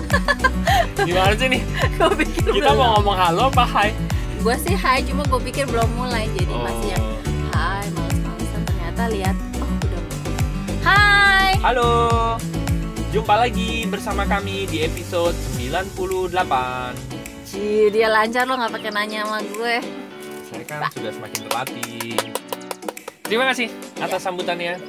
Gimana sih nih? gue pikir Kita belum. mau ngomong halo apa hai? Gue sih hai, cuma gue pikir belum mulai jadi masih yang hai males-malesan ternyata lihat oh udah mulai. Hai. Halo. Jumpa lagi bersama kami di episode 98. Ci, dia lancar lo nggak pakai nanya sama gue. Saya kan sudah semakin berlatih. Terima kasih atas sambutannya.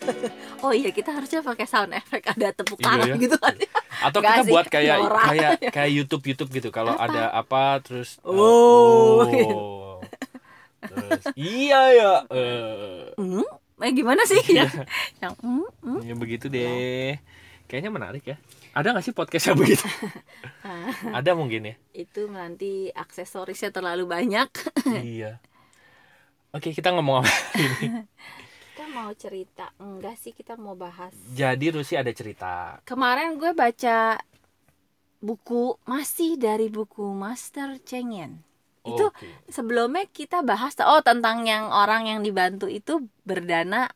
Oh iya kita harusnya pakai sound effect ada tepuk Iya, tangan ya. gitu kan. Atau Nggak kita sih, buat kayak norak. kayak kayak YouTube YouTube gitu. Kalau ada apa terus uh, Oh. oh. Terus iya ya. eh. Hmm? Eh gimana sih Iya. ya? Yang hmm, hmm. Ya begitu deh. Kayaknya menarik ya. Ada nggak sih podcast yang begitu? Ah, Ada mungkin ya. itu nanti aksesorisnya terlalu banyak. iya. Oke, kita ngomong apa ini? Mau cerita enggak sih kita mau bahas. Jadi Rusi ada cerita. Kemarin gue baca buku masih dari buku Master Cheng Yen. Itu Oke. sebelumnya kita bahas oh tentang yang orang yang dibantu itu berdana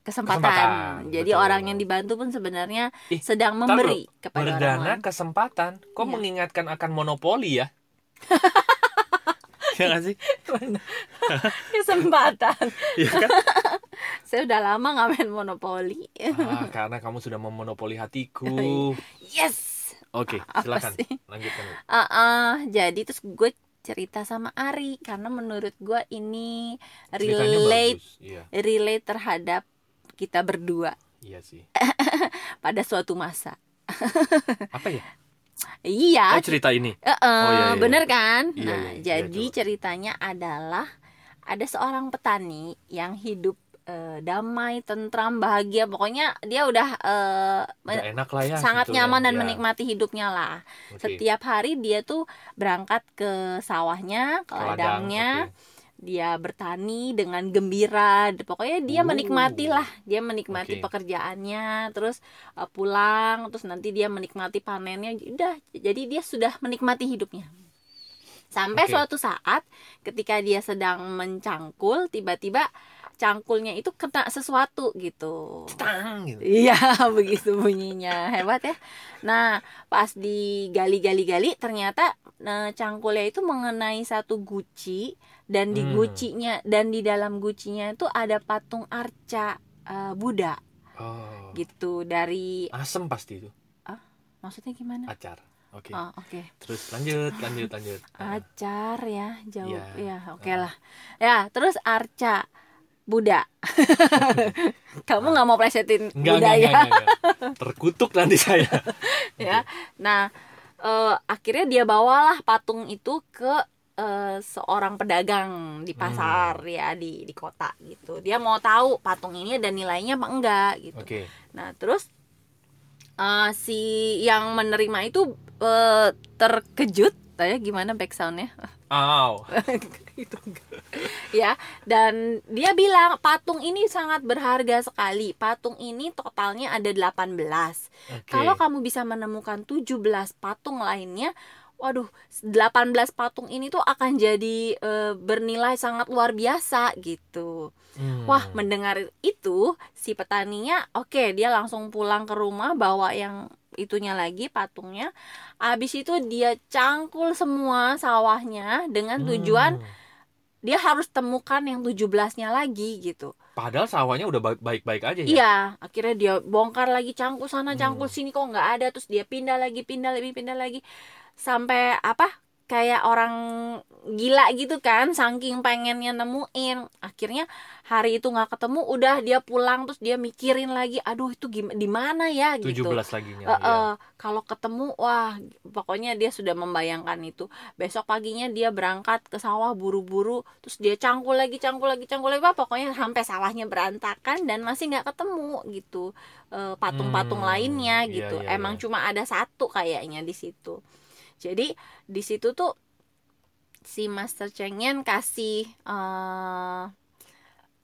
kesempatan. Kesempatan, Jadi betul. orang yang dibantu pun sebenarnya Ih, sedang memberi kepada orang Berdana lain. kesempatan. Kok Iya. mengingatkan akan monopoli ya? ya sih? Kesempatan. Iya kan? Saya udah lama nggak main monopoli. Ah, karena kamu sudah memonopoli hatiku. Yes. Oke, Apa silakan sih? lanjutkan. Ah, ah, jadi terus gue cerita sama Ari karena menurut gue ini relate. Iya, relate terhadap kita berdua iya sih. pada suatu masa. Apa ya? Iya, Oh, cerita ini. eh, eh, Oh, iya, iya. bener kan? Iya, nah, iya, iya, jadi coba. ceritanya adalah ada seorang petani yang hidup eh, damai, tentram, bahagia. Pokoknya dia udah Udah enak lah ya. sangat gitu nyaman ya. dan Ya, menikmati hidupnya lah. oke. Setiap hari dia tuh berangkat ke sawahnya, ke Ke ladang, ladangnya, oke. dia bertani dengan gembira. Pokoknya dia Uh. menikmati lah, dia menikmati Oke. pekerjaannya, terus uh, pulang, terus nanti dia menikmati panennya. Udah, jadi dia sudah menikmati hidupnya. Sampai Oke. suatu saat ketika dia sedang mencangkul, tiba-tiba cangkulnya itu kena sesuatu gitu. Tang, gitu. Iya, begitu bunyinya. Hebat ya. Nah, pas digali-gali-gali ternyata nah, cangkulnya itu mengenai satu guci dan di Hmm. gucinya dan di dalam gucinya itu ada patung arca eh, Buddha Oh. gitu dari Asem pasti itu. maksudnya gimana? Acar. Oke. Oh, oke. Terus lanjut, lanjut, lanjut. Ah, Acar ya, jauh Iya. ya, oke Ah. lah. Ya, terus arca Buddha. Kamu nggak mau plesetin Enggak, Buddha enggak, ya? enggak, enggak, enggak. Terkutuk nanti saya. ya. Nah, eh, akhirnya dia bawalah patung itu ke eh, seorang pedagang di pasar Hmm. ya di di kota gitu. Dia mau tahu patung ini ada nilainya apa enggak gitu. Oke. Nah, terus eh, si yang menerima itu eh, terkejut, tanya gimana backsoundnya? Aw. Gitu. ya dan dia bilang patung ini sangat berharga sekali patung ini totalnya ada 18 Oke. kalau kamu bisa menemukan 17 patung lainnya, waduh, 18 patung ini tuh akan jadi eh, bernilai sangat luar biasa gitu. Hmm. Wah, mendengar itu si petaninya, oke, dia langsung pulang ke rumah bawa yang itunya lagi patungnya. Habis itu dia cangkul semua sawahnya dengan tujuan Hmm. dia harus temukan yang 17-nya lagi gitu. Padahal sawahnya udah ba- baik-baik aja ya. Iya, akhirnya dia bongkar lagi cangkul sana, cangkul Hmm. sini kok nggak ada, terus dia pindah lagi, pindah lagi, pindah lagi, sampai apa? Kayak orang gila gitu kan, saking pengennya nemuin. Akhirnya hari itu nggak ketemu, udah dia pulang terus dia mikirin lagi, aduh itu di mana ya 17 gitu. lagi Eh, eh, kalau ketemu wah pokoknya dia sudah membayangkan itu besok paginya dia berangkat ke sawah buru-buru terus dia cangkul lagi cangkul lagi cangkul lagi Wah, pokoknya sampai sawahnya berantakan dan masih nggak ketemu gitu eh, patung-patung Hmm, lainnya iya, gitu iya, emang iya. cuma ada satu kayaknya di situ jadi di situ tuh si Master Chengyen kasih eh,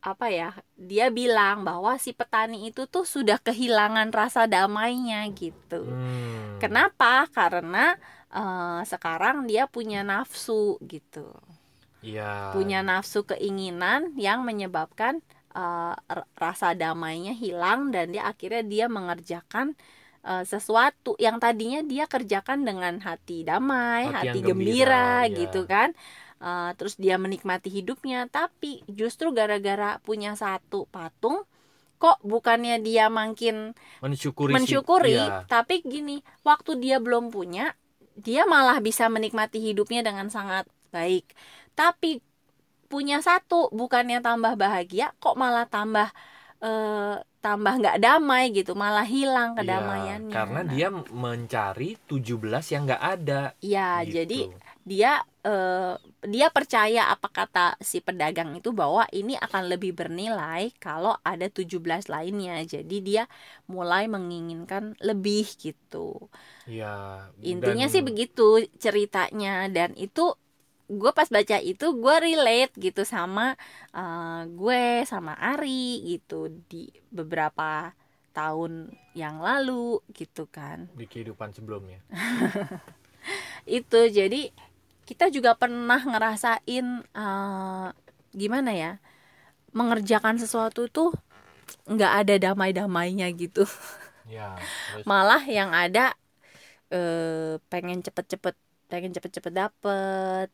apa ya dia bilang bahwa si petani itu tuh sudah kehilangan rasa damainya gitu Hmm. kenapa karena eh, sekarang dia punya nafsu gitu Iya. punya nafsu keinginan yang menyebabkan eh, r- rasa damainya hilang dan dia akhirnya dia mengerjakan eh, sesuatu yang tadinya dia kerjakan dengan hati damai, Hati hati, gembira, gembira, iya. gitu kan. Eh, terus dia menikmati hidupnya, tapi justru gara-gara punya satu patung, kok bukannya dia makin mensyukuri mensyukuri, Iya. tapi gini, waktu dia belum punya, dia malah bisa menikmati hidupnya dengan sangat baik. Tapi punya satu, bukannya tambah bahagia, kok malah tambah eh, tambah nggak damai gitu, malah hilang Iya, kedamaiannya. karena Nah, dia mencari 17 yang nggak ada ya gitu. jadi dia eh, dia percaya apa kata si pedagang itu bahwa ini akan lebih bernilai kalau ada 17 lainnya. Jadi dia mulai menginginkan lebih gitu. ya Intinya dan- sih begitu ceritanya dan itu gue pas baca itu gue relate gitu sama eh, gue sama Ari gitu di beberapa tahun yang lalu gitu kan. Di kehidupan sebelumnya. Itu jadi kita juga pernah ngerasain eh, gimana ya mengerjakan sesuatu tuh nggak ada damai-damainya gitu. Ya terus? Malah yang ada eh pengen cepet-cepet pengen cepet-cepet dapet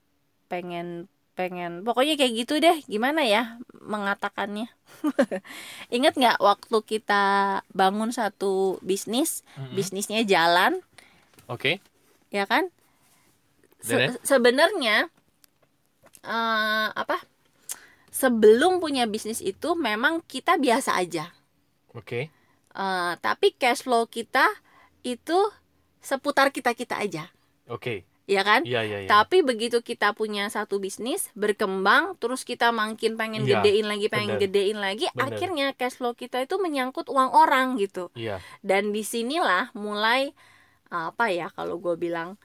pengen pengen pokoknya kayak gitu deh. Gimana ya mengatakannya? Ingat nggak waktu kita bangun satu bisnis Mm-mm. bisnisnya jalan? Oke. Ya kan? Se- ya? sebenarnya eh, apa sebelum punya bisnis itu memang kita biasa aja. Oke. Eh, tapi cash flow kita itu seputar kita kita aja. Oke ya kan iya iya iya tapi begitu kita punya satu bisnis berkembang terus kita makin pengen Iya, gedein lagi pengen bener. gedein lagi Bener. akhirnya cash flow kita itu menyangkut uang orang gitu iya dan di sinilah mulai apa ya kalau gue bilang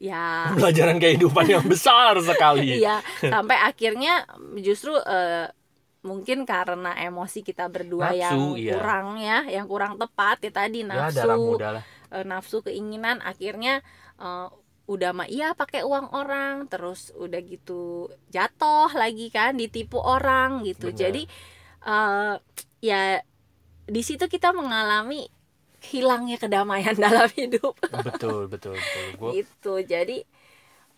ya pelajaran kehidupan yang besar sekali iya sampai akhirnya justru eh, mungkin karena emosi kita berdua Nafsu, yang iya. kurang ya yang kurang tepat ya tadi ya nafsu muda lah eh, nafsu keinginan akhirnya eh, udah mah iya pakai uang orang terus udah gitu jatuh lagi kan ditipu orang gitu. Benar. jadi eh, ya di situ kita mengalami hilangnya kedamaian dalam hidup. Betul betul betul. Gua gitu. Jadi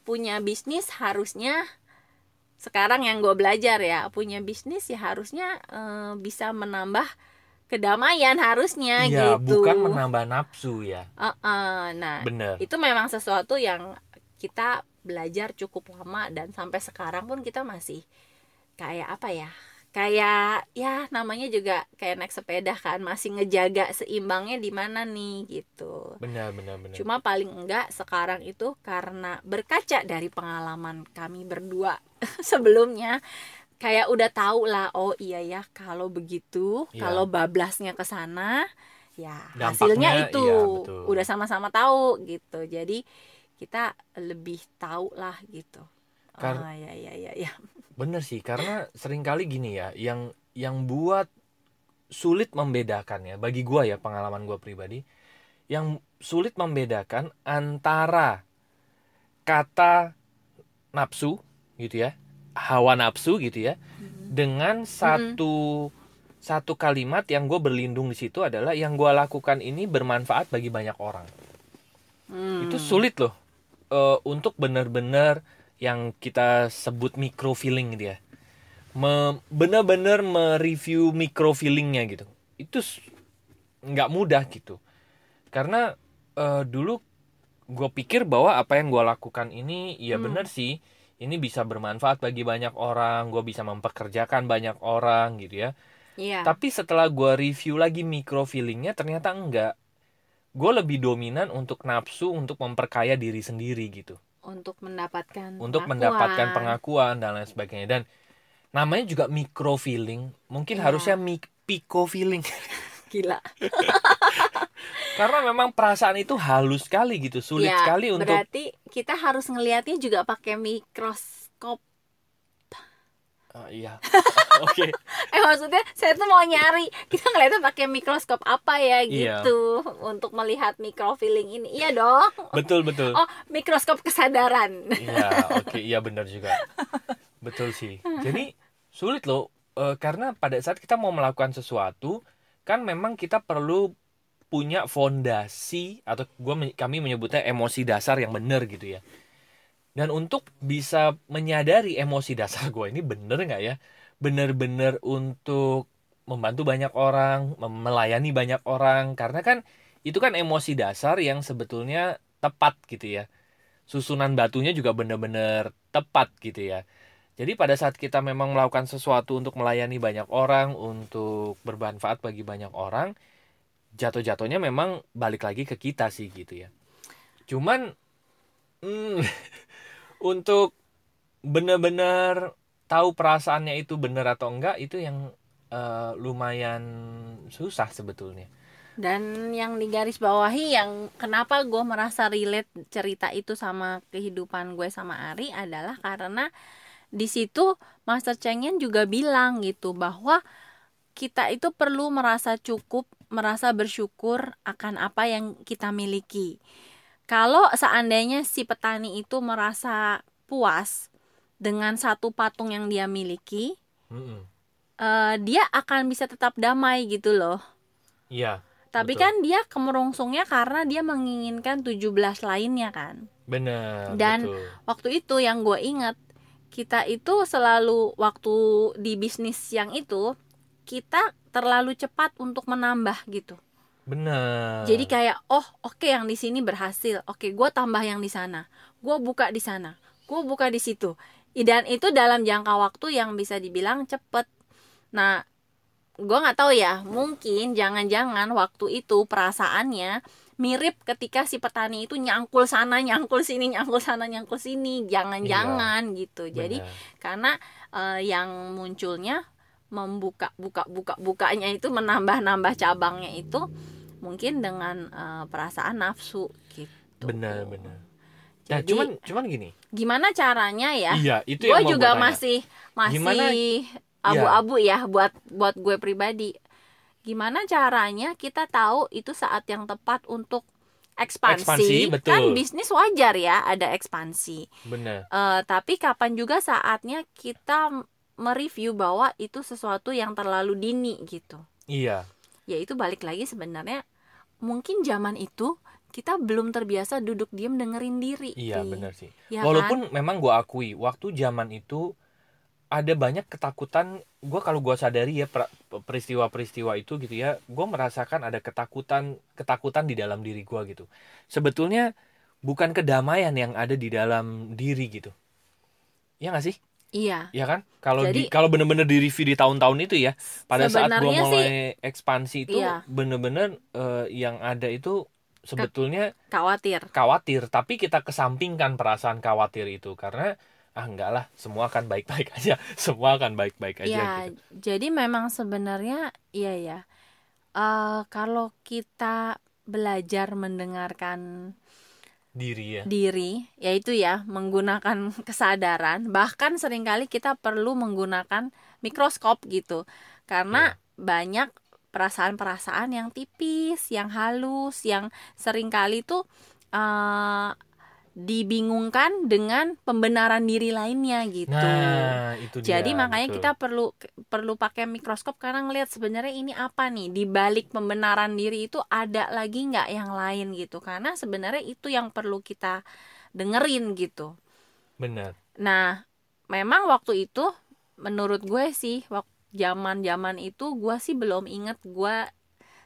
punya bisnis harusnya sekarang yang gue belajar ya punya bisnis ya harusnya eh, bisa menambah kedamaian harusnya iya gitu. bukan menambah nafsu ya. Uh-uh, nah bener. itu memang sesuatu yang kita belajar cukup lama dan sampai sekarang pun kita masih kayak apa ya kayak ya namanya juga kayak naik sepeda kan masih ngejaga seimbangnya di mana nih gitu. Benar benar benar cuma paling enggak sekarang itu karena berkaca dari pengalaman kami berdua sebelumnya kayak udah tahu lah oh iya ya kalau begitu Iya. kalau bablasnya ke sana ya Dampaknya, hasilnya itu iya, betul. udah sama-sama tahu gitu jadi kita lebih tahu lah gitu Kar- ah ya ya ya ya bener sih karena sering kali gini ya yang yang buat sulit membedakan ya bagi gua ya pengalaman gua pribadi yang sulit membedakan antara kata nafsu gitu ya hawa nafsu gitu ya dengan satu satu kalimat yang gue berlindung di situ adalah yang gua lakukan ini bermanfaat bagi banyak orang. Hmm. itu sulit loh eh, untuk benar-benar yang kita sebut micro feeling gitu ya. Me- benar-benar mereview micro feelingnya gitu. Itu nggak mudah gitu. Karena eh, dulu gue pikir bahwa apa yang gue lakukan ini ya Hmm. benar sih ini bisa bermanfaat bagi banyak orang gue bisa mempekerjakan banyak orang gitu ya Iya. tapi setelah gue review lagi micro feelingnya ternyata enggak gue lebih dominan untuk nafsu untuk memperkaya diri sendiri gitu untuk mendapatkan untuk pengakuan. mendapatkan pengakuan dan lain sebagainya dan namanya juga micro feeling mungkin Iya. harusnya mi- pico feeling gila. Karena memang perasaan itu halus sekali gitu sulit Ya, sekali untuk berarti kita harus ngelihatnya juga pakai mikroskop. Ah, iya. Oke. Eh maksudnya saya tuh mau nyari. Kita ngeliatnya pakai mikroskop apa ya Iya. gitu. Untuk melihat mikrofeeling ini. Iya dong. Betul betul. Oh mikroskop kesadaran. Iya, oke, iya benar juga. Betul sih. Jadi sulit loh eh, karena pada saat kita mau melakukan sesuatu kan memang kita perlu punya fondasi atau gua kami menyebutnya emosi dasar yang benar gitu ya. Dan untuk bisa menyadari emosi dasar gue ini bener nggak ya? Bener-bener untuk membantu banyak orang melayani banyak orang. Karena kan itu kan emosi dasar yang sebetulnya tepat gitu ya. Susunan batunya juga bener-bener tepat gitu ya jadi pada saat kita memang melakukan sesuatu untuk melayani banyak orang untuk bermanfaat bagi banyak orang jatuh-jatuhnya memang balik lagi ke kita sih gitu ya. Cuman hmm, untuk benar-benar tahu perasaannya itu benar atau enggak itu yang eh, lumayan susah sebetulnya. Dan yang digarisbawahi yang kenapa gue merasa relate cerita itu sama kehidupan gue sama Ari adalah karena di situ Master Chengyen juga bilang gitu bahwa kita itu perlu merasa cukup, merasa bersyukur akan apa yang kita miliki. Kalau seandainya si petani itu merasa puas dengan satu patung yang dia miliki, Mm-mm. eh, dia akan bisa tetap damai gitu loh. iya Tapi Betul. kan dia kemerongsongnya karena dia menginginkan 17 lainnya kan. benar Dan- betul. Waktu itu yang gue ingat, kita itu selalu waktu di bisnis yang itu, kita terlalu cepat untuk menambah gitu. benar Jadi kayak, oh oke yang di sini berhasil, oke gue tambah yang di sana, gue buka di sana, gue buka di situ. Dan itu dalam jangka waktu yang bisa dibilang cepet. Nah, gue nggak tahu ya, mungkin jangan-jangan waktu itu perasaannya mirip ketika si petani itu nyangkul sana, nyangkul sini, nyangkul sana, nyangkul sini, jangan-jangan gitu. Jadi Benar. karena eh, yang munculnya membuka buka buka bukanya itu menambah nambah cabangnya itu mungkin dengan eh, perasaan nafsu gitu. Benar benar. Nah Jadi, cuman cuman gini. gimana caranya ya? Iya itu gue juga masih masih abu-abu ya buat buat gue pribadi gimana caranya kita tahu itu saat yang tepat untuk ekspansi, Ekspansi, betul. kan bisnis wajar ya ada ekspansi benar Eh, tapi kapan juga saatnya kita mereview bahwa itu sesuatu yang terlalu dini gitu. iya Yaitu balik lagi sebenarnya mungkin zaman itu kita belum terbiasa duduk diam dengerin diri. iya benar sih Ya kan? walaupun memang gua akui waktu zaman itu ada banyak ketakutan gua kalau gua sadari ya peristiwa-peristiwa itu gitu ya gua merasakan ada ketakutan ketakutan di dalam diri gua gitu sebetulnya bukan kedamaian yang ada di dalam diri gitu ya nggak sih Iya. ya kan kalau di kalau bener-bener di review di tahun-tahun itu ya pada saat gua Sebenarnya sih, mulai ekspansi itu iya. bener-bener eh, yang ada itu sebetulnya Khawatir. khawatir tapi kita kesampingkan perasaan khawatir itu karena ah enggak lah semua akan baik-baik aja semua akan baik-baik aja Ya, gitu. jadi memang sebenarnya iya ya. Eh kalau kita belajar mendengarkan diri ya diri yaitu ya menggunakan kesadaran bahkan sering kali kita perlu menggunakan mikroskop gitu karena banyak perasaan-perasaan yang tipis yang halus yang sering kali tuh eh, dibingungkan dengan pembenaran diri lainnya gitu nah itu dia jadi makanya betul. kita perlu perlu pakai mikroskop karena ngelihat sebenarnya ini apa nih di balik pembenaran diri itu ada lagi nggak yang lain gitu karena sebenarnya itu yang perlu kita dengerin gitu. benar Nah, memang waktu itu menurut gue sih waktu zaman-zaman itu gue sih belum inget gue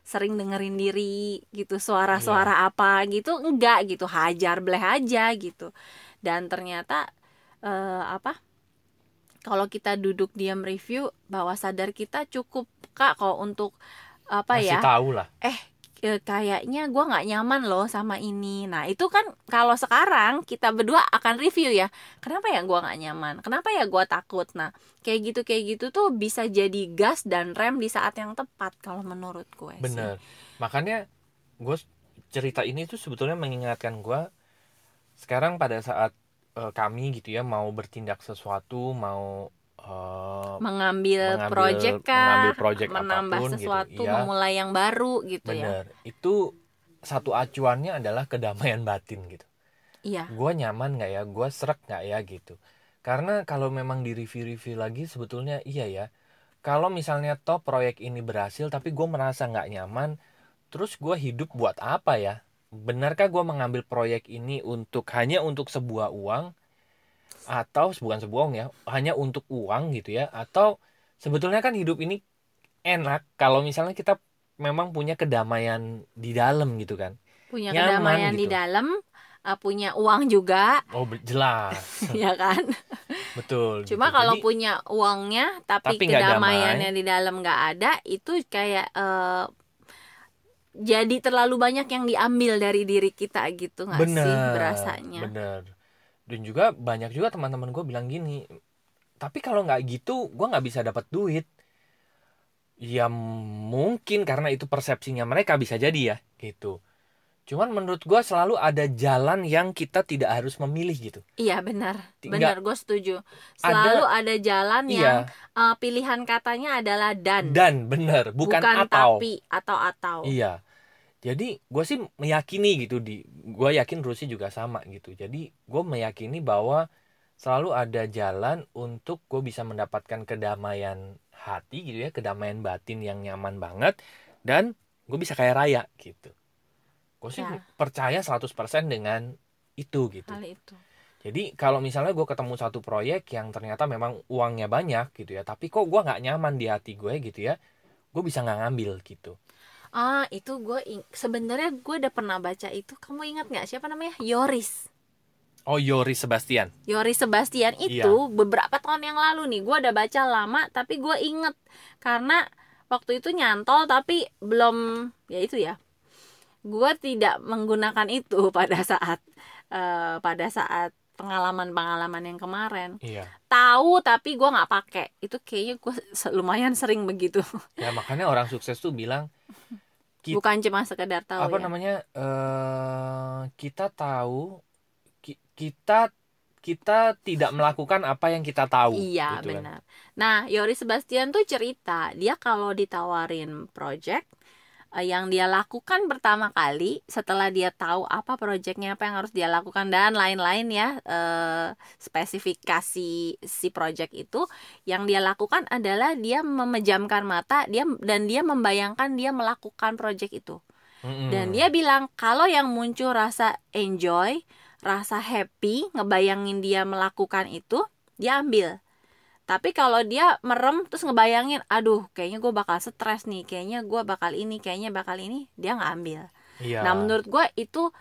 sering dengerin diri gitu suara-suara apa gitu enggak gitu hajar bleh aja gitu. Dan ternyata eh, apa kalau kita duduk diam review bahwa sadar kita cukup kak kok untuk apa masih ya tahu lah. eh kayaknya gue nggak nyaman loh sama ini. Nah itu kan kalau sekarang kita berdua akan review ya kenapa ya gue nggak nyaman? Kenapa ya gue takut? Nah kayak gitu kayak gitu tuh bisa jadi gas dan rem di saat yang tepat kalau menurut gue sih. benar makanya gue cerita ini tuh sebetulnya mengingatkan gue sekarang pada saat eh, kami gitu ya mau bertindak sesuatu mau eh, mengambil, mengambil- project kah? mengambil project menambah apa pun gitu, sesuatu iya. memulai yang baru gitu ya? Benar itu satu acuannya adalah kedamaian batin gitu. Iya. Gue nyaman nggak ya? Gue serak nggak ya gitu. Karena kalau memang di review-review lagi sebetulnya iya ya. Kalau misalnya toh proyek ini berhasil tapi gue merasa nggak nyaman terus gue hidup buat apa ya? Benarkah gue mengambil proyek ini untuk hanya untuk sebuah uang atau bukan sebuah uang ya hanya untuk uang gitu ya. Atau sebetulnya kan hidup ini enak kalau misalnya kita memang punya kedamaian di dalam gitu kan. Punya Nyaman kedamaian di gitu. dalam uh, punya uang juga. Oh jelas. Ya kan? Betul cuma gitu. kalau Jadi, punya uangnya tapi, Tapi kedamaiannya di dalam nggak ada itu kayak eh, jadi terlalu banyak yang diambil dari diri kita gitu nggak sih berasanya? bener dan juga banyak juga teman-teman gue bilang gini tapi kalau nggak gitu gue nggak bisa dapat duit. Ya mungkin karena itu persepsinya mereka bisa jadi ya gitu. Cuman menurut gue selalu ada jalan yang kita tidak harus memilih gitu. Iya benar. Benar gue setuju. Selalu ada, jalan yang iya eh, pilihan katanya adalah dan. Dan bener bukan, atau. tapi atau atau Iya. Jadi gue sih meyakini gitu di gue yakin Rusi juga sama gitu. Jadi gue meyakini bahwa selalu ada jalan untuk gue bisa mendapatkan kedamaian hati gitu ya, kedamaian batin yang nyaman banget dan gue bisa kaya raya gitu. Gue sih Ya. percaya 100% dengan itu gitu. hal itu Jadi kalau misalnya gue ketemu satu proyek yang ternyata memang uangnya banyak gitu ya, tapi kok gue nggak nyaman di hati gue gitu ya, gue bisa nggak ngambil gitu. Ah itu gue ing- sebenarnya gue udah pernah baca itu. Kamu ingat nggak? Siapa namanya? Yoris. Oh Yoris Sebastian. Yoris Sebastian itu Iya. beberapa tahun yang lalu nih. Gue udah baca lama tapi gue inget. Karena waktu itu nyantol tapi belum ya itu ya. Gue tidak menggunakan itu pada saat eh, pada saat pengalaman-pengalaman yang kemarin Iya. tahu tapi gue nggak pakai itu kayaknya gue lumayan sering begitu Ya makanya orang sukses tuh bilang Kita- bukan cuma sekedar tahu apa ya namanya eh kita tahu ki- kita kita tidak melakukan apa yang kita tahu. Iya gitu kan. benar. Nah Yoris Sebastian tuh cerita dia kalau ditawarin project yang dia lakukan pertama kali setelah dia tahu apa projectnya apa yang harus dia lakukan dan lain-lain ya eh, spesifikasi si project itu yang dia lakukan adalah dia memejamkan mata dia dan dia membayangkan dia melakukan project itu Mm-mm. dan dia bilang kalau yang muncul rasa enjoy, rasa happy, ngebayangin dia melakukan itu, dia ambil. Tapi kalau dia merem terus ngebayangin, aduh kayaknya gue bakal stres nih, kayaknya gue bakal ini, kayaknya bakal ini, dia nggak ambil. Iya. Nah menurut gue itu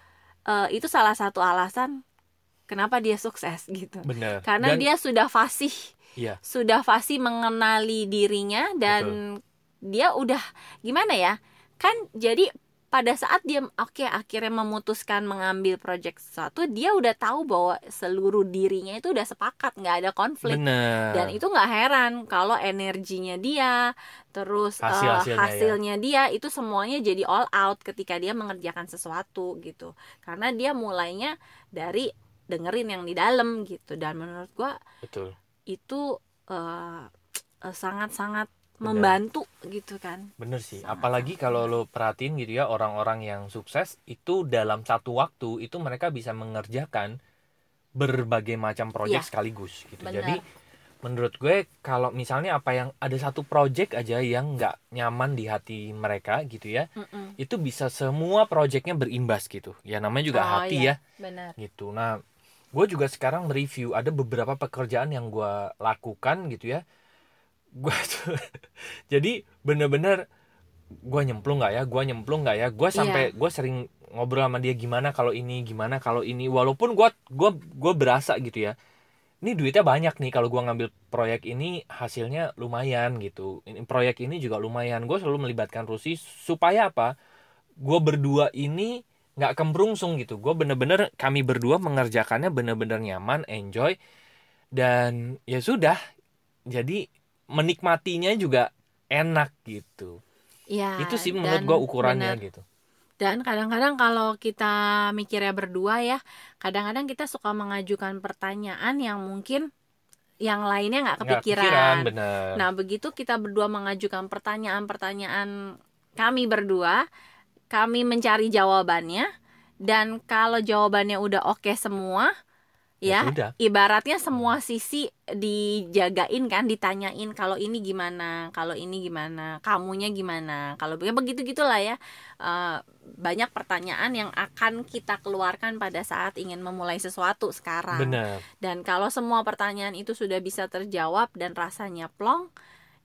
eh, itu salah satu alasan kenapa dia sukses gitu. bener. Karena Dan- dia sudah fasih, Iya. sudah fasih mengenali dirinya dan dia udah gimana ya? Kan jadi pada saat dia oke akhirnya memutuskan mengambil project sesuatu, dia udah tahu bahwa seluruh dirinya itu udah sepakat, nggak ada konflik. bener. Dan itu nggak heran kalau energinya dia, terus eh, Hasil-hasilnya ya. hasilnya dia itu semuanya jadi all out ketika dia mengerjakan sesuatu gitu. Karena dia mulainya dari dengerin yang di dalam gitu. Dan menurut gua betul. itu eh, sangat-sangat Benar. membantu gitu kan. Bener sih. Sangat, Apalagi kalau lo perhatiin gitu ya orang-orang yang sukses itu dalam satu waktu itu mereka bisa mengerjakan berbagai macam proyek Iya. sekaligus gitu. Benar. Jadi menurut gue kalau misalnya apa yang ada satu project aja yang nggak nyaman di hati mereka gitu ya, Mm-mm. itu bisa semua proyeknya berimbas gitu. Ya namanya juga Oh, hati iya. ya Benar. gitu. Nah, gue juga sekarang mereview ada beberapa pekerjaan yang gue lakukan gitu ya. Gue tuh jadi bener-bener gue nyemplung nggak ya, gue nyemplung nggak ya. Gue sampai gue sering ngobrol sama dia gimana kalau ini, gimana kalau ini. Walaupun gue gua gue berasa gitu ya. Ini duitnya banyak nih kalau gue ngambil proyek ini hasilnya lumayan gitu. Ini proyek ini juga lumayan. Gue selalu melibatkan Rusi supaya apa? Gue berdua ini nggak kembrungsung gitu gue bener-bener kami berdua mengerjakannya bener-bener nyaman enjoy dan ya sudah jadi menikmatinya juga enak gitu Iya. itu sih menurut gue ukurannya benar. gitu Dan kadang-kadang kalau kita mikirnya berdua ya, kadang-kadang kita suka mengajukan pertanyaan yang mungkin yang lainnya nggak Nggak kepikiran. bener Nah, begitu kita berdua mengajukan pertanyaan-pertanyaan kami berdua, kami mencari jawabannya dan kalau jawabannya udah oke semua, ya sudah ibaratnya semua sisi dijagain kan ditanyain kalau ini gimana kalau ini gimana kamunya gimana. Kalau begitu begitu gitulah ya. Eh, banyak pertanyaan yang akan kita keluarkan pada saat ingin memulai sesuatu sekarang. Benar. Dan kalau semua pertanyaan itu sudah bisa terjawab dan rasanya plong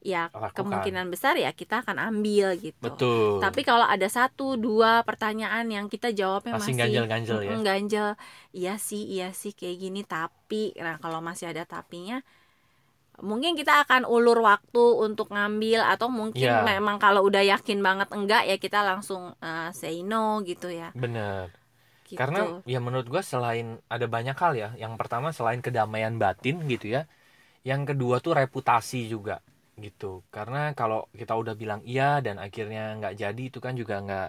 ya Lakukan. kemungkinan besar ya kita akan ambil gitu betul tapi kalau ada satu dua pertanyaan yang kita jawabnya Masih masih, ganjel-ganjel ya? Ganjel. iya sih iya sih kayak gini tapi nah kalau masih ada tapinya mungkin kita akan ulur waktu untuk ngambil atau mungkin Ya. memang kalau udah yakin banget enggak ya kita langsung uh, say no gitu ya benar gitu. Karena ya menurut gua selain ada banyak hal ya. Yang pertama selain kedamaian batin gitu ya. Yang kedua tuh reputasi juga gitu. Karena kalau kita udah bilang iya dan akhirnya nggak jadi itu kan juga nggak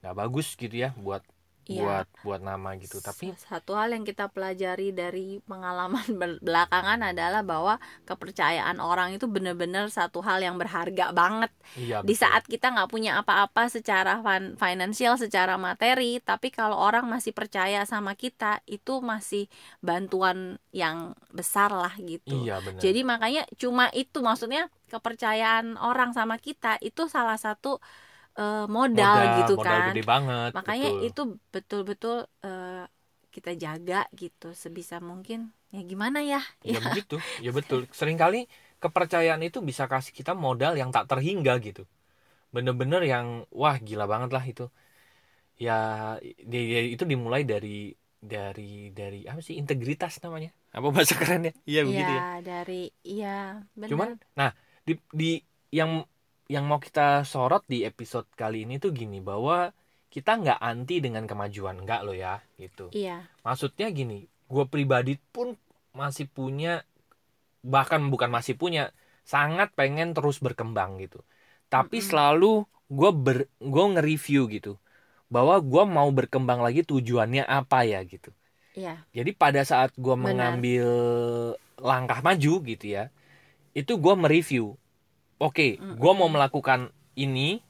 nggak bagus gitu ya buat Iya. buat buat nama gitu. Tapi satu hal yang kita pelajari dari pengalaman bel- belakangan adalah bahwa kepercayaan orang itu benar-benar satu hal yang berharga banget iya di betul. saat kita nggak punya apa-apa secara fin- financial secara materi tapi kalau orang masih percaya sama kita itu masih bantuan yang besar lah gitu iya benar. jadi makanya cuma itu maksudnya kepercayaan orang sama kita itu salah satu eh, modal, gitu modal kan. gede banget. makanya betul. itu betul-betul eh, kita jaga gitu sebisa mungkin. Ya gimana ya? Ya begitu ya betul. Seringkali kepercayaan itu bisa kasih kita modal yang tak terhingga gitu. Bener-bener yang wah gila banget lah itu. Ya di- ya itu dimulai dari dari dari apa sih? Integritas namanya. Apa bahasa kerennya? Iya begitu ya. Iya, dari iya benar cuman nah di di yang yang mau kita sorot di episode kali ini tuh gini bahwa kita nggak anti dengan kemajuan nggak lo ya gitu. Iya. Maksudnya gini gue pribadi pun masih punya bahkan bukan masih punya sangat pengen terus berkembang gitu. Tapi Mm-mm. selalu gue ber gue nge-review gitu bahwa gue mau berkembang lagi tujuannya apa ya gitu. Iya. Jadi pada saat gue mengambil langkah maju gitu ya itu gue mereview oke Mm-mm. gue mau melakukan ini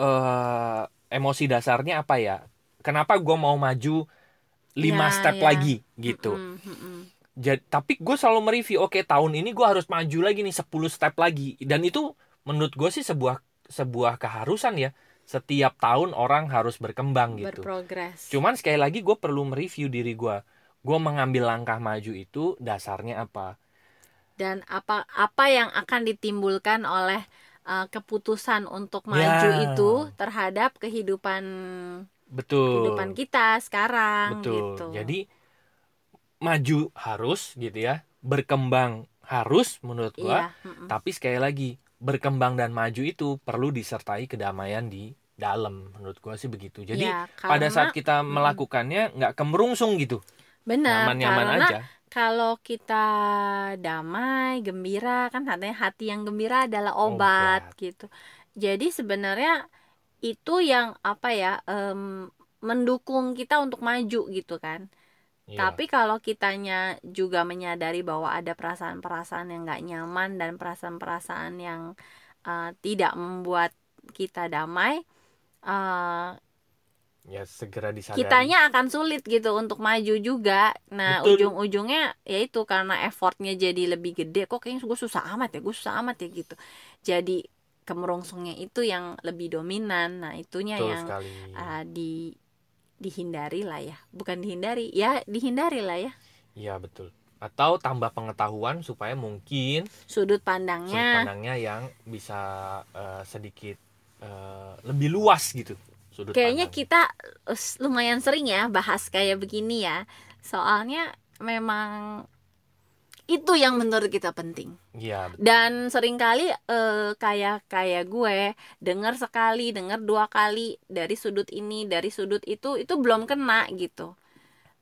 eh emosi dasarnya apa ya kenapa gue mau maju lima Ya, step ya. lagi gitu Mm-mm, mm-mm. Jadi, tapi gue selalu mereview oke tahun ini gue harus maju lagi nih 10 step lagi dan itu menurut gue sih sebuah sebuah keharusan ya setiap tahun orang harus berkembang gitu berprogres Cuman sekali lagi gue perlu mereview diri gue. Gue mengambil langkah maju itu dasarnya apa? Dan apa apa yang akan ditimbulkan oleh uh, keputusan untuk maju Ya. itu terhadap kehidupan Betul. kehidupan kita sekarang Betul. gitu Jadi maju harus gitu ya, berkembang harus menurut iya mm-mm. Tapi sekali lagi berkembang dan maju itu perlu disertai kedamaian di dalam. Menurut gue sih begitu. Jadi Ya, pada karena- saat kita melakukannya nggak kemerungsung gitu, benar nyaman-nyaman aja. Kalau kita damai gembira kan katanya hati yang gembira adalah obat, Obat. gitu jadi sebenarnya itu yang apa ya em, mendukung kita untuk maju gitu kan Iya. Tapi kalau kitanya juga menyadari bahwa ada perasaan-perasaan yang nggak nyaman dan perasaan-perasaan yang uh, tidak membuat kita damai, uh, ya segera disadari. kitanya akan sulit gitu untuk maju juga. Nah Betul. ujung-ujungnya yaitu karena effortnya jadi lebih gede. Kok kayaknya gue susah amat ya, gue susah amat ya gitu. Jadi kemerungsungnya itu yang lebih dominan. Nah itunya Betul yang sekali. uh, di dihindari lah ya, bukan dihindari, ya dihindari lah ya. Iya betul. Atau tambah pengetahuan supaya mungkin sudut sudut pandangnya pandangnya yang bisa eh, sedikit eh, lebih luas gitu. Sudut kayaknya pandang. kita lumayan sering ya bahas kayak begini ya soalnya memang itu yang menurut kita penting Iya betul. dan sering kali eh, kayak kayak gue dengar sekali dengar dua kali dari sudut ini dari sudut itu itu belum kena gitu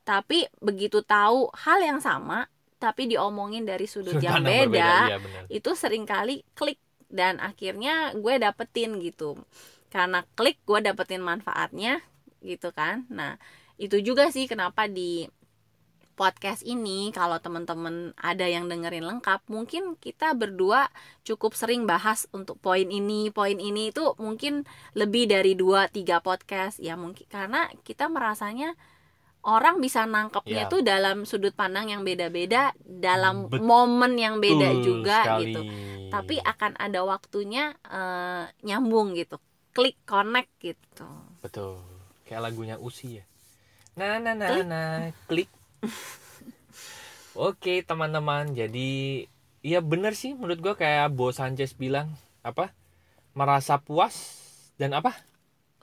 tapi begitu tahu hal yang sama tapi diomongin dari sudut, Sudut yang beda berbeda, iya benar. itu sering kali klik dan akhirnya gue dapetin gitu karena klik gue dapetin manfaatnya gitu kan nah itu juga sih kenapa di podcast ini kalau teman-teman ada yang dengerin lengkap mungkin kita berdua cukup sering bahas untuk poin ini poin ini itu mungkin lebih dari dua tiga podcast ya mungkin karena kita merasanya orang bisa nangkepnya Ya. tuh dalam sudut pandang yang beda-beda, dalam Betul momen yang beda juga sekali. gitu. Tapi akan ada waktunya eh, nyambung gitu, klik connect gitu. betul kayak lagunya Usi ya nah nah nah Klik. nah klik oke teman-teman jadi iya bener sih menurut gua kayak Bo Sanchez bilang apa merasa puas dan apa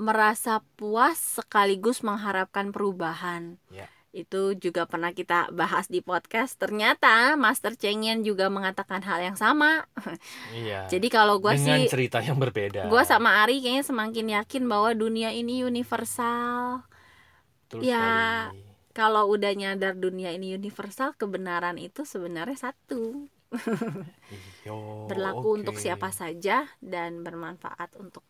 Merasa puas sekaligus mengharapkan perubahan. Ya. Itu juga pernah kita bahas di podcast. Ternyata Master Cengyen juga mengatakan hal yang sama. iya Jadi kalau gua dengan sih cerita yang berbeda Gue sama Ari kayaknya semakin yakin bahwa dunia ini universal. Betul ya, sekali. Kalau udah nyadar dunia ini universal, kebenaran itu sebenarnya satu, Iyo, berlaku oke. untuk siapa saja dan bermanfaat untuk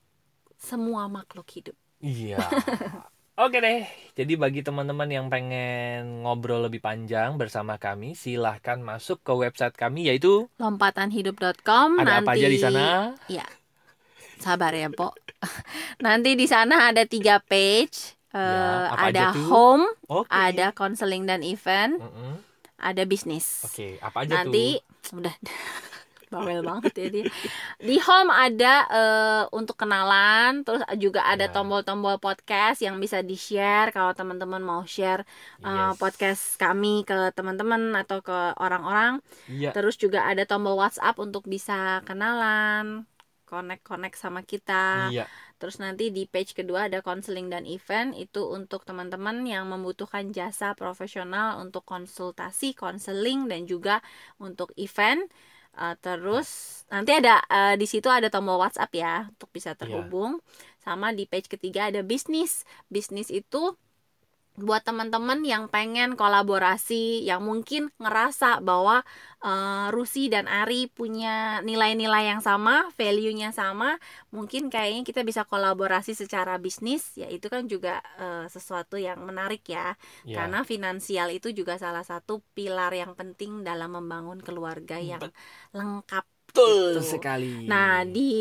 semua makhluk hidup. Iya. Oke deh, jadi bagi teman-teman yang pengen ngobrol lebih panjang bersama kami, silahkan masuk ke website kami yaitu Lompatanhidup.com ada nanti apa aja di sana? Ya, sabar ya, Pok. nanti di sana ada tiga page. Eh, Ya, apa ada home, Oke. ada counseling dan event, Mm-mm. ada bisnis. Oke, apa aja nanti tuh? udah bawel banget ya dia di home ada eh, untuk kenalan terus juga ada Ya. tombol-tombol podcast yang bisa di share kalau teman-teman mau share eh, Yes. podcast kami ke teman-teman atau ke orang-orang Iya. terus juga ada tombol WhatsApp untuk bisa kenalan connect-connect sama kita Iya. Terus nanti di page kedua ada counseling dan event itu untuk teman-teman yang membutuhkan jasa profesional untuk konsultasi, konseling dan juga untuk event. Uh, terus nanti ada uh, di situ ada tombol WhatsApp ya untuk bisa terhubung. Sama di page ketiga ada bisnis. Bisnis itu buat teman-teman yang pengen kolaborasi, yang mungkin ngerasa bahwa uh, Rusi dan Ari punya nilai-nilai yang sama, value-nya sama, mungkin kayaknya kita bisa kolaborasi secara bisnis. Ya itu kan juga eh, sesuatu yang menarik ya. Iya. karena finansial itu juga salah satu pilar yang penting dalam membangun keluarga yang lengkap betul gitu. sekali. Nah, di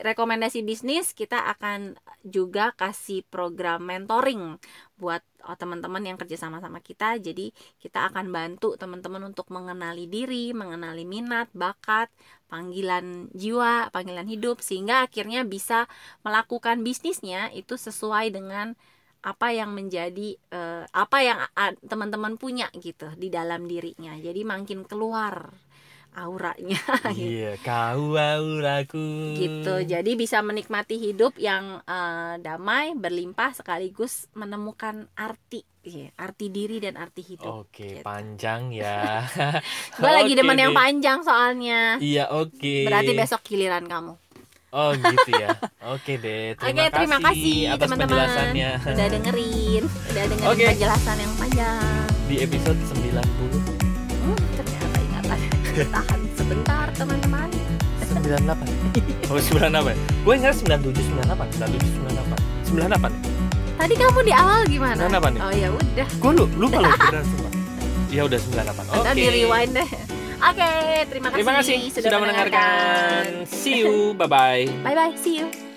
rekomendasi bisnis kita akan juga kasih program mentoring buat oh, teman-teman yang kerja sama sama kita. Jadi, kita akan bantu teman-teman untuk mengenali diri, mengenali minat, bakat, panggilan jiwa, panggilan hidup sehingga akhirnya bisa melakukan bisnisnya itu sesuai dengan apa yang menjadi eh, apa yang teman-teman punya gitu di dalam dirinya. Jadi makin keluar auranya Iya, kau auraku. gitu jadi bisa menikmati hidup yang eh, damai berlimpah sekaligus menemukan arti Iya, arti diri dan arti hidup Oke, Gitu. panjang ya. gue lagi demen yang panjang soalnya Iya, oke. berarti besok giliran kamu Oh, gitu ya. Oke deh. oke Terima terima kasih atas teman-teman penjelasannya. udah dengerin udah dengerin Oke. penjelasan yang panjang Di episode 90 hmm, ternyata ingatan tahan sebentar teman-teman. 98 Oh 98 Gue ingat 97 98 97 98 98 tadi kamu di awal gimana? 98 nih. oh ya udah. Gue lu, lupa loh beneran sumpah. Ya udah 98 Oke Ntar di rewind deh. Oke, terima kasih, Terima kasih sudah mendengarkan. See you. Bye bye Bye bye, see you.